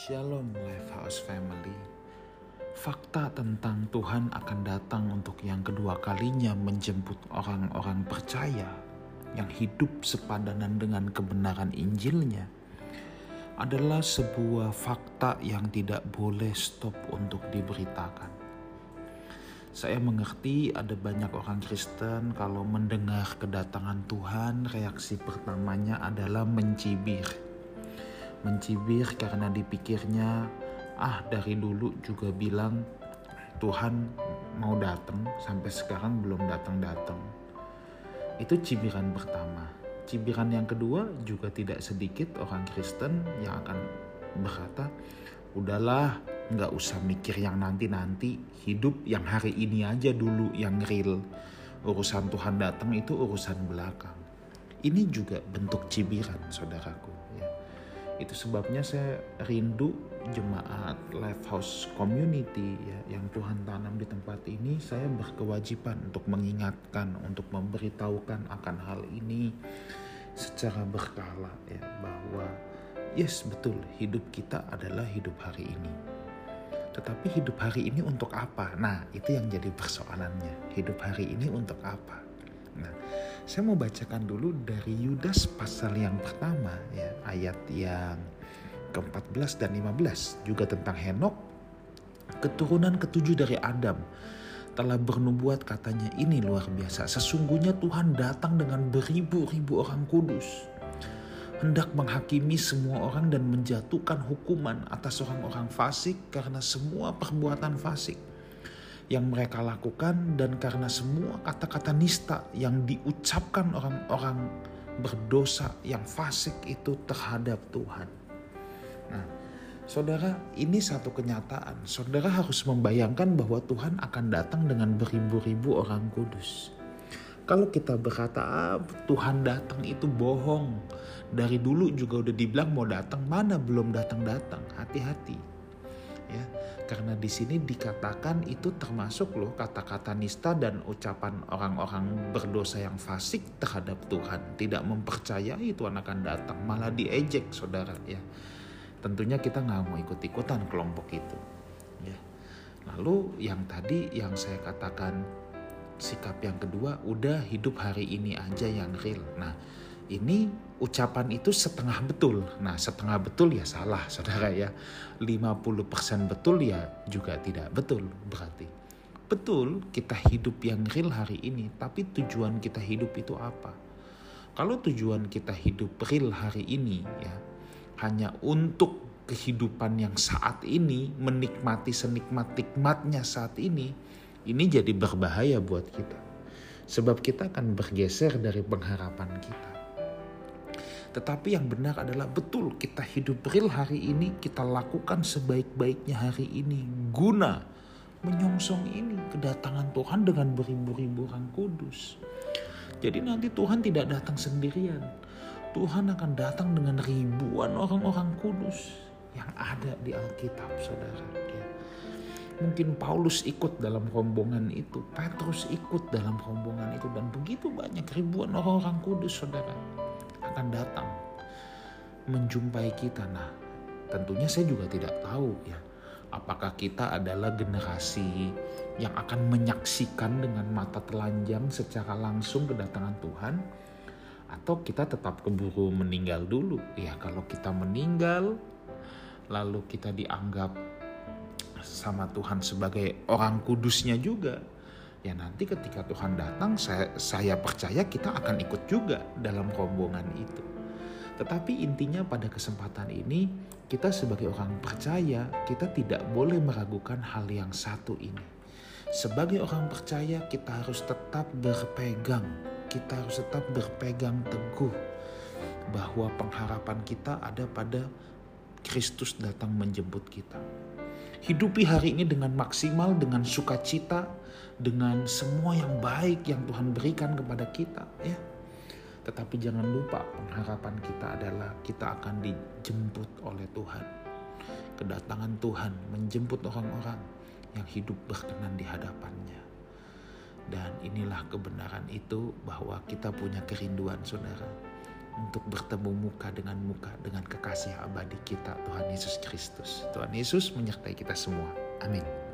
Shalom Lifehouse Family. Fakta tentang Tuhan akan datang untuk yang kedua kalinya menjemput orang-orang percaya yang hidup sepadanan dengan kebenaran Injilnya adalah sebuah fakta yang tidak boleh stop untuk diberitakan. Saya mengerti ada banyak orang Kristen kalau mendengar kedatangan Tuhan, reaksi pertamanya adalah mencibir. Mencibir karena dipikirnya, ah dari dulu juga bilang Tuhan mau datang sampai sekarang belum datang-datang. Itu cibiran pertama. Cibiran yang kedua juga tidak sedikit orang Kristen yang akan berkata, udahlah nggak usah mikir yang nanti-nanti hidup yang hari ini aja dulu yang real urusan Tuhan datang itu urusan belakang ini juga bentuk cibiran saudaraku ya. Itu sebabnya saya rindu jemaat life house community ya yang Tuhan tanam di tempat ini saya berkewajiban untuk mengingatkan untuk memberitahukan akan hal ini secara berkala ya bahwa yes betul hidup kita adalah hidup hari ini tetapi hidup hari ini untuk apa? Nah, itu yang jadi persoalannya. Hidup hari ini untuk apa? Nah, saya mau bacakan dulu dari Yudas pasal yang pertama ya, ayat yang ke-14 dan 15 juga tentang Henok keturunan ketujuh dari Adam telah bernubuat katanya ini luar biasa. Sesungguhnya Tuhan datang dengan beribu-ribu orang kudus hendak menghakimi semua orang dan menjatuhkan hukuman atas orang-orang fasik karena semua perbuatan fasik yang mereka lakukan dan karena semua kata-kata nista yang diucapkan orang-orang berdosa yang fasik itu terhadap Tuhan. Nah, saudara, ini satu kenyataan. Saudara harus membayangkan bahwa Tuhan akan datang dengan beribu-ribu orang kudus. Kalau kita berkata ah, Tuhan datang itu bohong. Dari dulu juga udah dibilang mau datang, mana belum datang-datang. Hati-hati. Ya, karena di sini dikatakan itu termasuk loh kata-kata nista dan ucapan orang-orang berdosa yang fasik terhadap Tuhan. Tidak mempercayai Tuhan akan datang, malah diejek saudara ya. Tentunya kita nggak mau ikut-ikutan kelompok itu. Ya. Lalu yang tadi yang saya katakan sikap yang kedua udah hidup hari ini aja yang real. Nah, ini ucapan itu setengah betul. Nah, setengah betul ya salah, Saudara ya. 50% betul ya juga tidak betul berarti. Betul, kita hidup yang real hari ini, tapi tujuan kita hidup itu apa? Kalau tujuan kita hidup real hari ini ya hanya untuk kehidupan yang saat ini, menikmati senikmat-nikmatnya saat ini, ini jadi berbahaya buat kita. Sebab kita akan bergeser dari pengharapan kita. Tetapi yang benar adalah betul kita hidup real hari ini, kita lakukan sebaik-baiknya hari ini guna menyongsong ini kedatangan Tuhan dengan beribu-ribu orang kudus. Jadi nanti Tuhan tidak datang sendirian. Tuhan akan datang dengan ribuan orang-orang kudus yang ada di Alkitab, saudara. Ya. Mungkin Paulus ikut dalam rombongan itu, Petrus ikut dalam rombongan itu, dan begitu banyak ribuan orang-orang kudus, saudara, akan datang menjumpai kita. Nah, tentunya saya juga tidak tahu ya, apakah kita adalah generasi yang akan menyaksikan dengan mata telanjang secara langsung kedatangan Tuhan, atau kita tetap keburu meninggal dulu. Ya, kalau kita meninggal, lalu kita dianggap sama Tuhan sebagai orang kudusnya juga ya nanti ketika Tuhan datang saya, saya percaya kita akan ikut juga dalam rombongan itu. Tetapi intinya pada kesempatan ini kita sebagai orang percaya kita tidak boleh meragukan hal yang satu ini. Sebagai orang percaya kita harus tetap berpegang. Kita harus tetap berpegang teguh bahwa pengharapan kita ada pada Kristus datang menjemput kita. Hidupi hari ini dengan maksimal, dengan sukacita, dengan semua yang baik yang Tuhan berikan kepada kita, ya. Tetapi jangan lupa pengharapan kita adalah kita akan dijemput oleh Tuhan. Kedatangan Tuhan menjemput orang-orang yang hidup berkenan di hadapannya. Dan inilah kebenaran itu bahwa kita punya kerinduan saudara. Untuk bertemu muka dengan muka dengan kekasih abadi kita Tuhan Yesus Kristus. Tuhan Yesus menyertai kita semua. Amin.